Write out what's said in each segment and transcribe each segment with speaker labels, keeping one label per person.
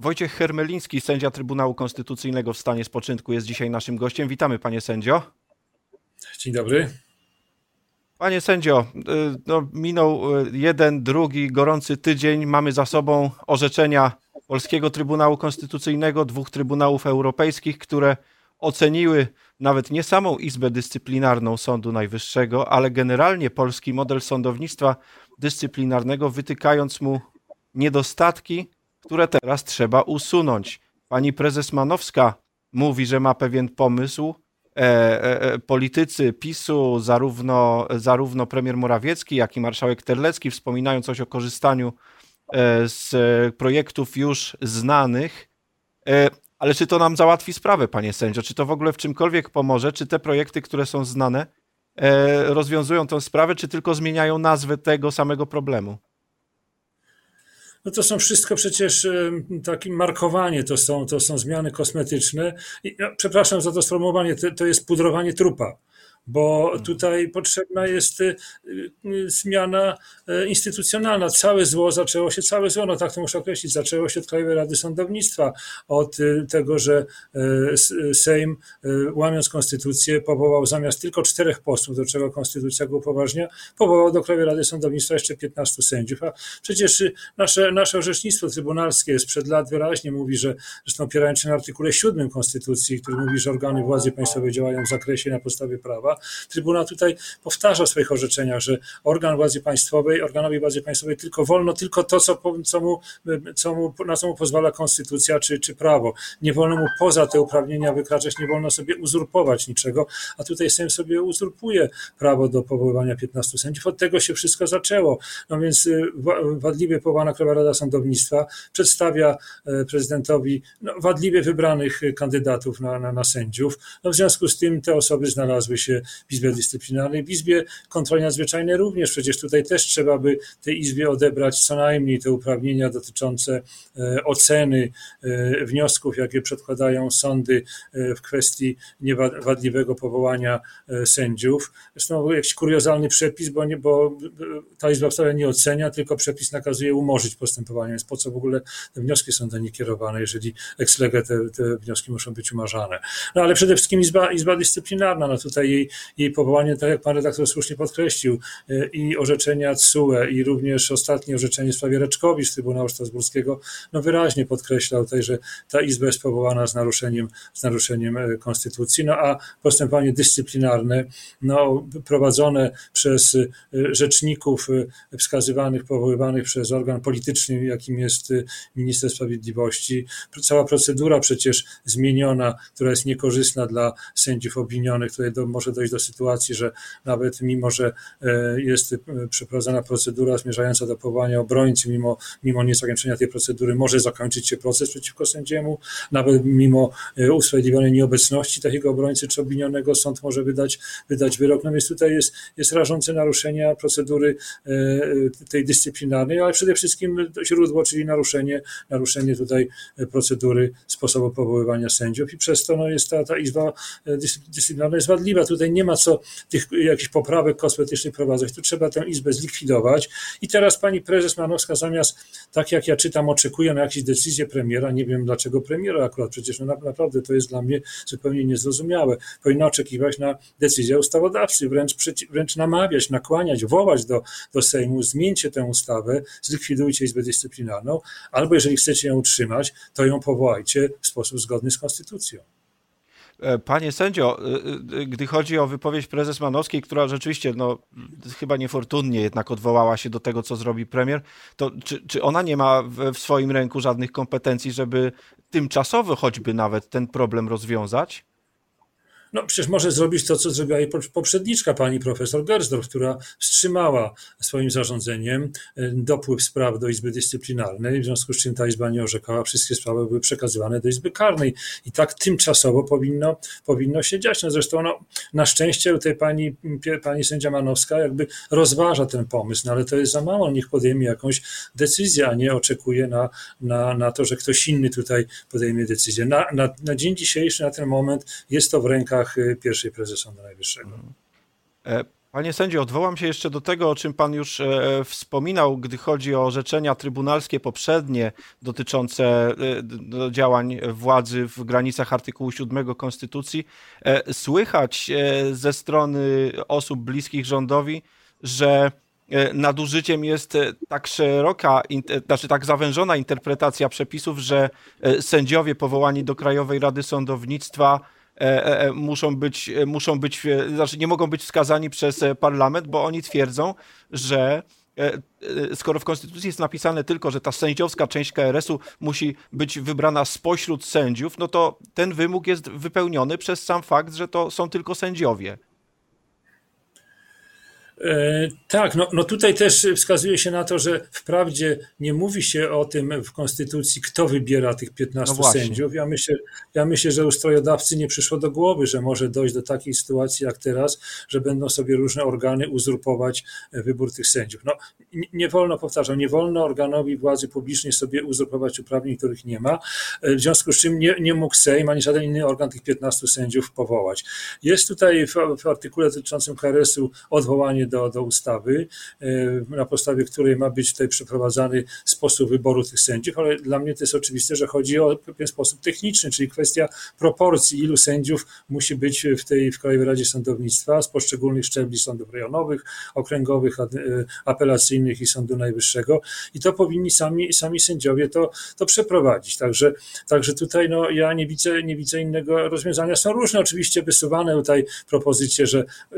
Speaker 1: Wojciech Hermeliński, sędzia Trybunału Konstytucyjnego w stanie spoczynku, jest dzisiaj naszym gościem. Witamy, panie sędzio.
Speaker 2: Dzień dobry.
Speaker 1: Panie sędzio, y, no, minął y, jeden, drugi gorący tydzień. Mamy za sobą orzeczenia Polskiego Trybunału Konstytucyjnego, dwóch Trybunałów Europejskich, które oceniły nawet nie samą Izbę Dyscyplinarną Sądu Najwyższego, ale generalnie polski model sądownictwa dyscyplinarnego, wytykając mu niedostatki, które teraz trzeba usunąć. Pani prezes Manowska mówi, że ma pewien pomysł. E, e, e, politycy PiSu, zarówno, zarówno premier Morawiecki, jak i marszałek Terlecki, wspominają coś o korzystaniu e, z projektów już znanych. E, ale czy to nam załatwi sprawę, panie sędzio? Czy to w ogóle w czymkolwiek pomoże? Czy te projekty, które są znane, rozwiązują tę sprawę, czy tylko zmieniają nazwę tego samego problemu?
Speaker 2: No to są wszystko przecież takie markowanie, to są, to są zmiany kosmetyczne. I, no, przepraszam za to sformułowanie, to, to jest pudrowanie trupa bo mhm. tutaj potrzebna jest y, y, zmiana y, instytucjonalna. Całe zło zaczęło się, całe zło, no tak to muszę określić, zaczęło się od Krajowej Rady Sądownictwa, od tego, że Sejm, łamiąc konstytucję, powołał zamiast tylko czterech posłów, do czego konstytucja go upoważnia, powołał do Krajowej Rady Sądownictwa jeszcze 15 sędziów. A przecież nasze, nasze orzecznictwo trybunalskie sprzed lat wyraźnie mówi, że zresztą opierając się na artykule 7 Konstytucji, który mówi, że organy władzy państwowej działają w zakresie na podstawie prawa, Trybunał tutaj powtarza w swoich orzeczeniach, że organ władzy państwowej, organowi władzy państwowej tylko wolno tylko to, co, co mu, co mu, na co mu pozwala konstytucja czy, czy prawo. Nie wolno mu poza te uprawnienia wykraczać, nie wolno sobie uzurpować niczego, a tutaj Sejm sobie uzurpuje prawo do powoływania 15 sędziów. Od tego się wszystko zaczęło. No więc y, wadliwie powołana Krajowa Rada Sądownictwa przedstawia e, prezydentowi no, wadliwie wybranych kandydatów na, na, na sędziów. No w związku z tym te osoby znalazły się w Izbie Dyscyplinarnej, w Izbie Kontroli Nadzwyczajnej również. Przecież tutaj też trzeba by tej Izbie odebrać co najmniej te uprawnienia dotyczące e, oceny e, wniosków, jakie przedkładają sądy e, w kwestii niewadliwego powołania sędziów. Zresztą jakiś kuriozalny przepis, bo, nie, bo ta Izba wcale nie ocenia, tylko przepis nakazuje umorzyć postępowanie, więc po co w ogóle te wnioski są do niej kierowane, jeżeli ex lege te, te wnioski muszą być umarzane. No ale przede wszystkim Izba, Izba Dyscyplinarna, no tutaj jej jej powołanie, tak jak pan redaktor słusznie podkreślił, e, i orzeczenia CUE, i również ostatnie orzeczenie w sprawie Reczkowicz Trybunału Strasburskiego, no wyraźnie podkreślał tutaj, że ta Izba jest powołana z naruszeniem, z naruszeniem e, konstytucji, no a postępowanie dyscyplinarne, no prowadzone przez e, rzeczników wskazywanych, powoływanych przez organ polityczny, jakim jest minister sprawiedliwości, cała procedura przecież zmieniona, która jest niekorzystna dla sędziów obwinionych, tutaj do, może dojść do sytuacji, że nawet mimo, że e, jest e, przeprowadzona procedura zmierzająca do powołania obrońcy, mimo, mimo niezakończenia tej procedury może zakończyć się proces przeciwko sędziemu, nawet mimo e, usprawiedliwionej nieobecności takiego obrońcy czy obwinionego sąd może wydać, wydać wyrok. No więc tutaj jest, jest rażące naruszenie procedury tej dyscyplinarnej, ale przede wszystkim źródło, czyli naruszenie, naruszenie tutaj procedury sposobu powoływania sędziów i przez to no, jest ta, ta izba dyscyplinarna jest wadliwa. Tutaj nie ma co tych jakichś poprawek kosmetycznych prowadzać. Tu trzeba tę izbę zlikwidować. I teraz pani prezes Manowska zamiast, tak jak ja czytam, oczekuje na jakieś decyzje premiera, nie wiem dlaczego premiera akurat, przecież no naprawdę to jest dla mnie zupełnie niezrozumiałe. Powinna oczekiwać na decyzję ustawodawcy, wręcz, wręcz namawiać, nakłaniać, wołać do, do Sejmu, zmieńcie tę ustawę, zlikwidujcie Izbę Dyscyplinarną, albo jeżeli chcecie ją utrzymać, to ją powołajcie w sposób zgodny z konstytucją.
Speaker 1: E, panie sędzio, e, e, gdy chodzi o wypowiedź prezes Manowskiej, która rzeczywiście no, chyba niefortunnie jednak odwołała się do tego, co zrobi premier, to czy, czy ona nie ma w, swoim ręku żadnych kompetencji, żeby tymczasowo choćby nawet ten problem rozwiązać?
Speaker 2: No przecież może zrobić to, co zrobiła jej poprzedniczka, pani profesor Gersdorf, która wstrzymała swoim zarządzeniem e, dopływ spraw do Izby Dyscyplinarnej, w związku z czym ta Izba nie orzekała, wszystkie sprawy były przekazywane do Izby Karnej i tak tymczasowo powinno, powinno się dziać. No zresztą no, na szczęście tutaj pani, pani sędzia Manowska jakby rozważa ten pomysł, no ale to jest za mało, niech podejmie jakąś decyzję, a nie oczekuje na, na, na to, że ktoś inny tutaj podejmie decyzję. Na, na, na dzień dzisiejszy, na ten moment jest to w rękach Y, pierwszej prezes Sądu Najwyższego.
Speaker 1: E, Panie sędzio, odwołam się jeszcze do tego, o czym pan już e, wspominał, gdy chodzi o orzeczenia trybunalskie poprzednie dotyczące e, działań władzy w granicach artykułu 7 Konstytucji. Słychać ze strony osób bliskich rządowi, że nadużyciem jest tak szeroka, znaczy tak zawężona interpretacja przepisów, że sędziowie powołani do Krajowej Rady Sądownictwa muszą być, muszą być, znaczy nie mogą być wskazani przez parlament, bo oni twierdzą, że skoro w Konstytucji jest napisane tylko, że ta sędziowska część KRS-u musi być wybrana spośród sędziów, no to ten wymóg jest wypełniony przez sam fakt, że to są tylko sędziowie.
Speaker 2: E, tak, no, no tutaj też wskazuje się na to, że wprawdzie nie mówi się o tym w Konstytucji, kto wybiera tych 15 no sędziów. Ja myślę, ja myślę, że ustrojodawcy nie przyszło do głowy, że może dojść do takiej sytuacji jak teraz, że będą sobie różne organy uzurpować e, wybór tych sędziów. No, nie wolno, powtarzam, nie wolno organowi władzy publicznej sobie uzurpować uprawnień, których nie ma, e, w związku z czym nie, nie mógł Sejm ani żaden inny organ tych 15 sędziów powołać. Jest tutaj w, w artykule dotyczącym KRS-u odwołanie do, do ustawy, e, na podstawie której ma być tutaj przeprowadzany sposób wyboru tych sędziów, ale dla mnie to jest oczywiste, że chodzi o pewien sposób techniczny, czyli kwestia proporcji, ilu sędziów musi być w tej w Krajowej Radzie Sądownictwa z poszczególnych szczebli sądów rejonowych, okręgowych, e, apelacyjnych i Sądu Najwyższego i to powinni sami, sami sędziowie to, to przeprowadzić. Także, także tutaj no, ja nie widzę, nie widzę innego rozwiązania. Są różne oczywiście wysuwane tutaj propozycje, że e,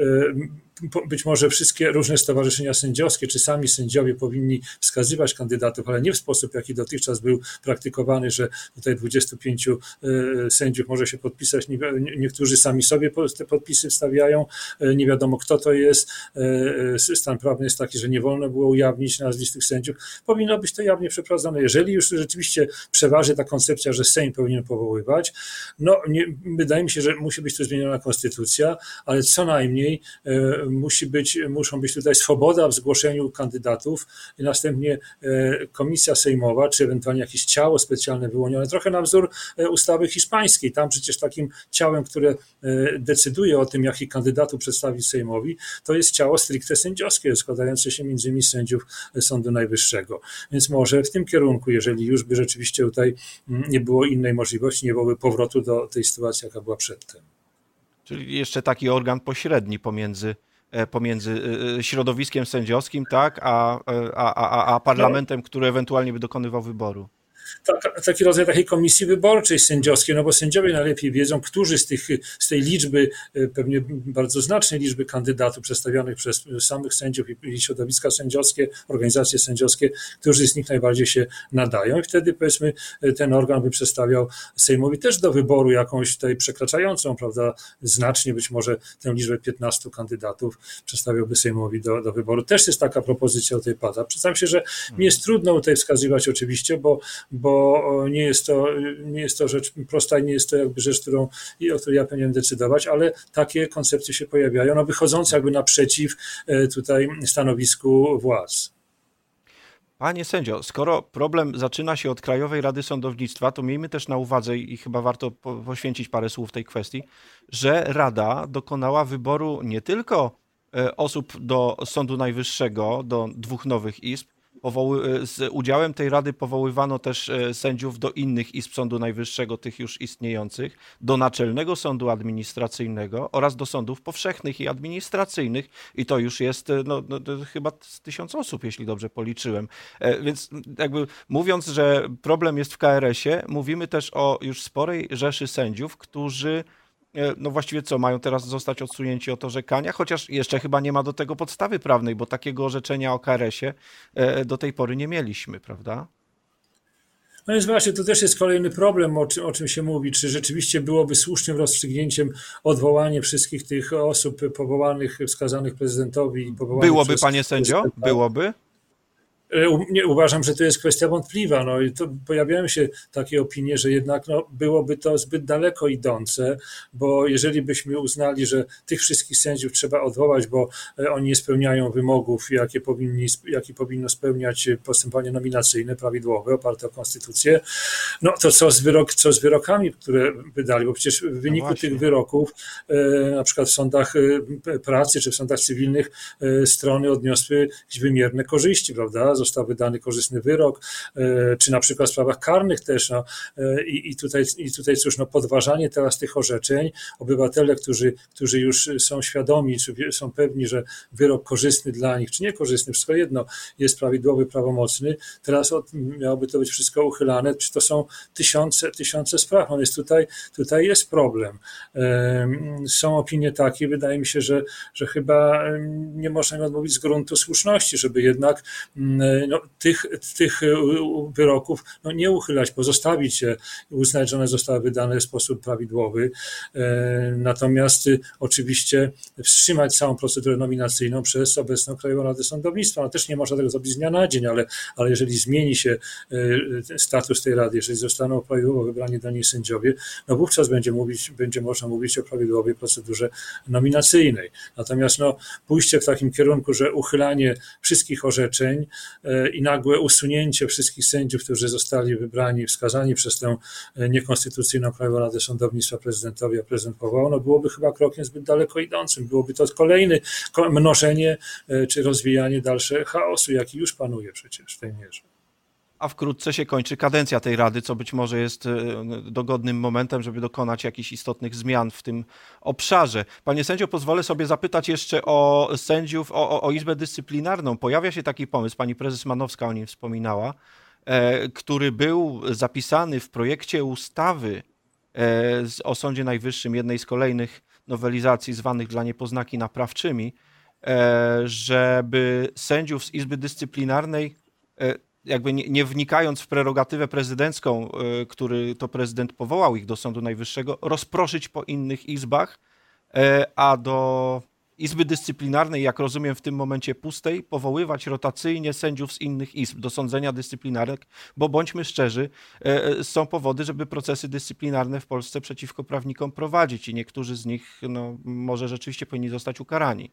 Speaker 2: być może wszystkie różne stowarzyszenia sędziowskie, czy sami sędziowie powinni wskazywać kandydatów, ale nie w sposób, jaki dotychczas był praktykowany, że tutaj 25 e, sędziów może się podpisać, niektórzy sami sobie te podpisy wstawiają, e, nie wiadomo kto to jest, e, stan prawny jest taki, że nie wolno było ujawnić nazwisk tych sędziów. Powinno być to jawnie przeprowadzone. Jeżeli już rzeczywiście przeważy ta koncepcja, że Sejm powinien powoływać, no nie, wydaje mi się, że musi być tu zmieniona konstytucja, ale co najmniej musi być, muszą być tutaj swoboda w zgłoszeniu kandydatów i następnie e, komisja sejmowa, czy ewentualnie jakieś ciało specjalne wyłonione, trochę na wzór e, ustawy hiszpańskiej. Tam przecież takim ciałem, które e, decyduje o tym, jakich kandydatów przedstawić Sejmowi, to jest ciało stricte sędziowskie, składające się między innymi sędziów Sądu Najwyższego. Więc może w tym kierunku, jeżeli już by rzeczywiście tutaj mm, nie było innej możliwości, nie byłoby powrotu do tej sytuacji, jaka była przedtem.
Speaker 1: Czyli jeszcze taki organ pośredni pomiędzy pomiędzy e, e, środowiskiem sędziowskim, tak, a, a, a, a parlamentem, który ewentualnie by dokonywał wyboru
Speaker 2: taki rodzaj takiej komisji wyborczej sędziowskiej, no bo sędziowie najlepiej wiedzą, którzy z, tych, z tej liczby, e, pewnie bardzo znacznej liczby kandydatów przedstawionych przez samych sędziów i środowiska sędziowskie, organizacje sędziowskie, którzy z nich najbardziej się nadają i wtedy powiedzmy e, ten organ by przedstawiał Sejmowi też do wyboru jakąś tutaj przekraczającą, prawda, znacznie być może tę liczbę 15 kandydatów przedstawiałby Sejmowi do, do wyboru. Też jest taka propozycja o tej pada. Przyznam się, że mi jest trudno tutaj wskazywać oczywiście, bo bo nie jest to, nie jest to rzecz prosta i nie jest to jakby rzecz, którą, o której ja powinienem decydować, ale takie koncepcje się pojawiają, no wychodzące jakby naprzeciw e, tutaj stanowisku władz.
Speaker 1: Panie sędzio, skoro problem zaczyna się od Krajowej Rady Sądownictwa, to miejmy też na uwadze i chyba warto poświęcić parę słów tej kwestii, że Rada dokonała wyboru nie tylko e, osób do Sądu Najwyższego, do dwóch nowych izb, Powoły, z udziałem tej rady powoływano też e, sędziów do innych izb Sądu Najwyższego, tych już istniejących, do Naczelnego Sądu Administracyjnego oraz do sądów powszechnych i administracyjnych. I to już jest e, no, no, chyba tysiąc osób, jeśli dobrze policzyłem. E, więc jakby mówiąc, że problem jest w KRS-ie, mówimy też o już sporej rzeszy sędziów, którzy E, no właściwie co, mają teraz zostać odsunięci od orzekania, chociaż jeszcze chyba nie ma do tego podstawy prawnej, bo takiego orzeczenia o KRS-ie e, do tej pory nie mieliśmy, prawda?
Speaker 2: No więc właśnie, to też jest kolejny problem, o czym, o czym się mówi, czy rzeczywiście byłoby słusznym rozstrzygnięciem odwołanie wszystkich tych osób powołanych, wskazanych prezydentowi.
Speaker 1: Byłoby, panie sędzio? Byłoby?
Speaker 2: Nie, uważam, że to jest kwestia wątpliwa. No i to pojawiają się takie opinie, że jednak no, byłoby to zbyt daleko idące, bo jeżeli byśmy uznali, że tych wszystkich sędziów trzeba odwołać, bo oni nie spełniają wymogów, jakie, powinni, jakie powinno spełniać postępowanie nominacyjne, prawidłowe, oparte o konstytucję, no to co z, wyrok, co z wyrokami, które wydali, bo przecież w wyniku no tych wyroków, na przykład w sądach pracy czy w sądach cywilnych, strony odniosły wymierne korzyści, prawda? Został wydany korzystny wyrok, e, czy na przykład w sprawach karnych też. No, e, i, i, tutaj, I tutaj cóż, no, podważanie teraz tych orzeczeń, obywatele, którzy, którzy już są świadomi, czy są pewni, że wyrok korzystny dla nich, czy niekorzystny, wszystko jedno, jest prawidłowy, prawomocny, teraz od, miałoby to być wszystko uchylane, czy to są tysiące, tysiące spraw. No więc tutaj, tutaj jest problem. Są opinie takie, wydaje mi się, że, że chyba nie można im odmówić z gruntu słuszności, żeby jednak mm, no, tych, tych e, wyroków no, nie uchylać, pozostawić je, uznać, że one zostały wydane w sposób prawidłowy. E, natomiast y, oczywiście wstrzymać całą procedurę nominacyjną przez obecną Krajową Radę Sądownictwa. No, też nie można tego zrobić z dnia na dzień, ale, ale jeżeli zmieni się e, status tej Rady, jeżeli zostaną prawidłowo wybrani do niej sędziowie, no wówczas będzie, mówić, będzie można mówić o prawidłowej procedurze nominacyjnej. Natomiast no, pójście w takim kierunku, że uchylanie wszystkich orzeczeń i nagłe usunięcie wszystkich sędziów, którzy zostali wybrani, wskazani przez tę e, niekonstytucyjną Krajową Radę Sądownictwa prezydentowi, a prezydent powołał, no byłoby chyba krokiem zbyt daleko idącym. Byłoby to kolejny mnożenie e, czy rozwijanie dalsze chaosu, jaki już panuje przecież w tej mierze
Speaker 1: a wkrótce się kończy kadencja tej Rady, co być może jest e, dogodnym momentem, żeby dokonać jakichś istotnych zmian w tym obszarze. Panie sędzio, pozwolę sobie zapytać jeszcze o sędziów, o, o, o Izbę Dyscyplinarną. Pojawia się taki pomysł, pani prezes Manowska o nim wspominała, e, który był zapisany w projekcie ustawy e, o Sądzie Najwyższym, jednej z kolejnych nowelizacji zwanych dla niepoznaki naprawczymi, e, żeby sędziów z Izby Dyscyplinarnej e, jakby nie, nie, wnikając w prerogatywę prezydencką, y, który to prezydent powołał ich do Sądu Najwyższego, rozproszyć po innych izbach, e, a do Izby Dyscyplinarnej, jak rozumiem w tym momencie pustej, powoływać rotacyjnie sędziów z innych izb do sądzenia dyscyplinarek, bo bądźmy szczerzy, e, e, są powody, żeby procesy dyscyplinarne w Polsce przeciwko prawnikom prowadzić i niektórzy z nich no, może rzeczywiście powinni zostać ukarani.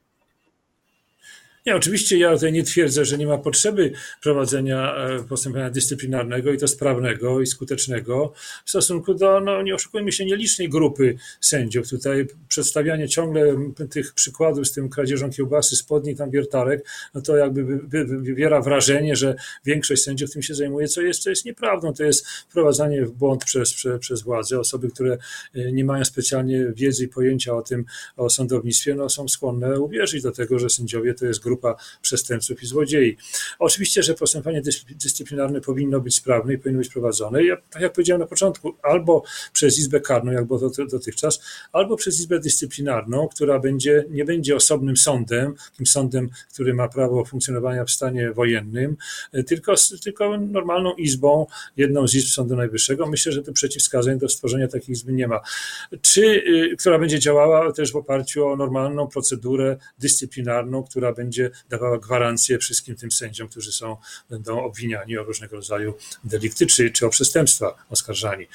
Speaker 2: Nie, oczywiście ja tutaj nie twierdzę, że nie ma potrzeby prowadzenia e, postępowania dyscyplinarnego i to sprawnego i skutecznego w stosunku do, no nie oszukujmy się, nielicznej grupy sędziów. Tutaj przedstawianie ciągle tych przykładów z tym kradzieżą kiełbasy, spodni, tam wiertarek, no to jakby wywiera wrażenie, że większość sędziów tym się zajmuje, co jest, co jest nieprawdą. To jest wprowadzanie w błąd przez, przez, przez władze. Osoby, które e, nie mają specjalnie wiedzy i pojęcia o tym, o sądownictwie, no są skłonne uwierzyć do tego, że sędziowie to jest grupa przestępców i złodziei. Oczywiście, że postępowanie dyscyplinarne powinno być sprawne i powinno być prowadzone. Ja, tak jak powiedziałem na początku, albo przez Izbę Karną, jak było dotychczas, albo przez Izbę Dyscyplinarną, która będzie, nie będzie osobnym sądem, takim sądem, który ma prawo funkcjonowania w stanie wojennym, tylko, tylko normalną izbą, jedną z izb Sądu Najwyższego. Myślę, że tu przeciwwskazań do stworzenia takiej izby nie ma. Czy, y, która będzie działała też w oparciu o normalną procedurę dyscyplinarną, która będzie będzie dawała gwarancję wszystkim tym sędziom, którzy są, będą obwiniani o różnego rodzaju delikty czy, czy o przestępstwa oskarżani.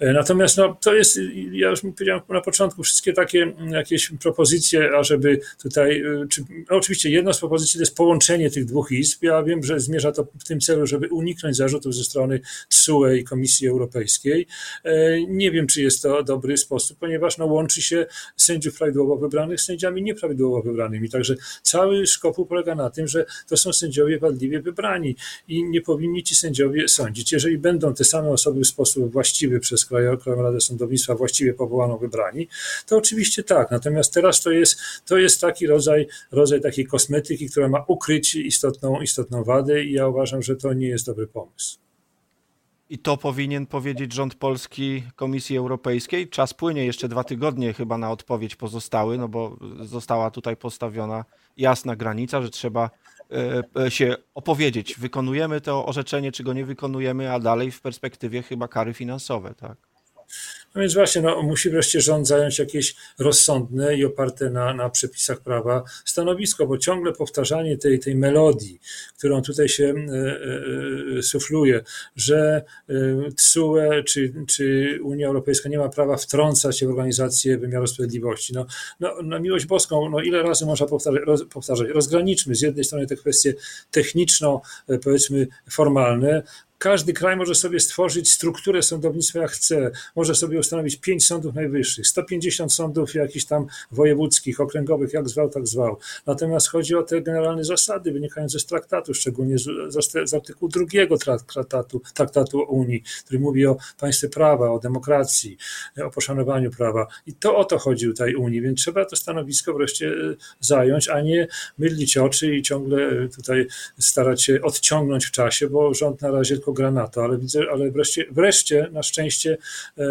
Speaker 2: E, natomiast no, to jest, ja już powiedziałem na początku, wszystkie takie jakieś propozycje, ażeby tutaj, e, czy, no oczywiście jedna z propozycji to jest połączenie tych dwóch izb. Ja wiem, że zmierza to w tym celu, żeby uniknąć zarzutów ze strony TSUE i Komisji Europejskiej. E, nie wiem, czy jest to dobry sposób, ponieważ no, łączy się sędziów prawidłowo wybranych z sędziami nieprawidłowo wybranymi. Także cały Szkopu polega na tym, że to są sędziowie wadliwie wybrani i nie powinni ci sędziowie sądzić. Jeżeli będą te same osoby w sposób właściwy przez Krajową Radę Sądownictwa właściwie powołaną wybrani, to oczywiście tak. Natomiast teraz to jest, to jest taki rodzaj, rodzaj takiej kosmetyki, która ma ukryć istotną, istotną wadę i ja uważam, że to nie jest dobry pomysł.
Speaker 1: I to powinien powiedzieć rząd polski Komisji Europejskiej. Czas płynie, jeszcze dwa tygodnie chyba na odpowiedź pozostały, no bo została tutaj postawiona jasna granica, że trzeba e, e, się opowiedzieć, wykonujemy to orzeczenie, czy go nie wykonujemy, a dalej w perspektywie chyba kary finansowe, tak?
Speaker 2: No więc właśnie, no, musi wreszcie rząd zająć jakieś rozsądne i oparte na, na przepisach prawa stanowisko, bo ciągle powtarzanie tej, tej melodii, którą tutaj się e, e, sufluje, że e, TSUE czy, czy Unia Europejska nie ma prawa wtrącać się w organizację wymiaru sprawiedliwości. No, no, na miłość boską, no ile razy można powtarzać, roz, powtarzać? Rozgraniczmy z jednej strony te kwestie techniczno, powiedzmy, formalne, każdy kraj może sobie stworzyć strukturę sądownictwa jak chce. Może sobie ustanowić pięć sądów najwyższych, 150 sądów jakichś tam wojewódzkich, okręgowych, jak zwał, tak zwał. Natomiast chodzi o te generalne zasady wynikające z traktatu, szczególnie z, z, z artykułu drugiego traktatu, traktatu Unii, który mówi o państwie prawa, o demokracji, o poszanowaniu prawa. I to o to chodzi tutaj Unii, więc trzeba to stanowisko wreszcie e, zająć, a nie mydlić oczy i ciągle tutaj starać się odciągnąć w czasie, bo rząd na razie tylko granatu, ale widzę, ale wreszcie, wreszcie na szczęście e,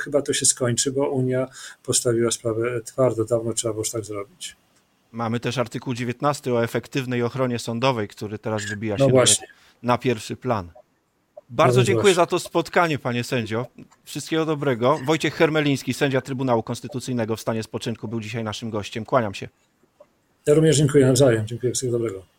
Speaker 2: chyba to się skończy, bo Unia postawiła sprawę twardo, dawno trzeba było już tak zrobić.
Speaker 1: Mamy też artykuł 19 o efektywnej ochronie sądowej, który teraz wybija no się na pierwszy plan. Bardzo no dziękuję właśnie. za to spotkanie, panie sędzio. Wszystkiego dobrego. Wojciech Hermeliński, sędzia Trybunału Konstytucyjnego w stanie spoczynku, był dzisiaj naszym gościem. Kłaniam się.
Speaker 2: Ja również dziękuję nawzajem. Dziękuję. Wszystkiego dobrego.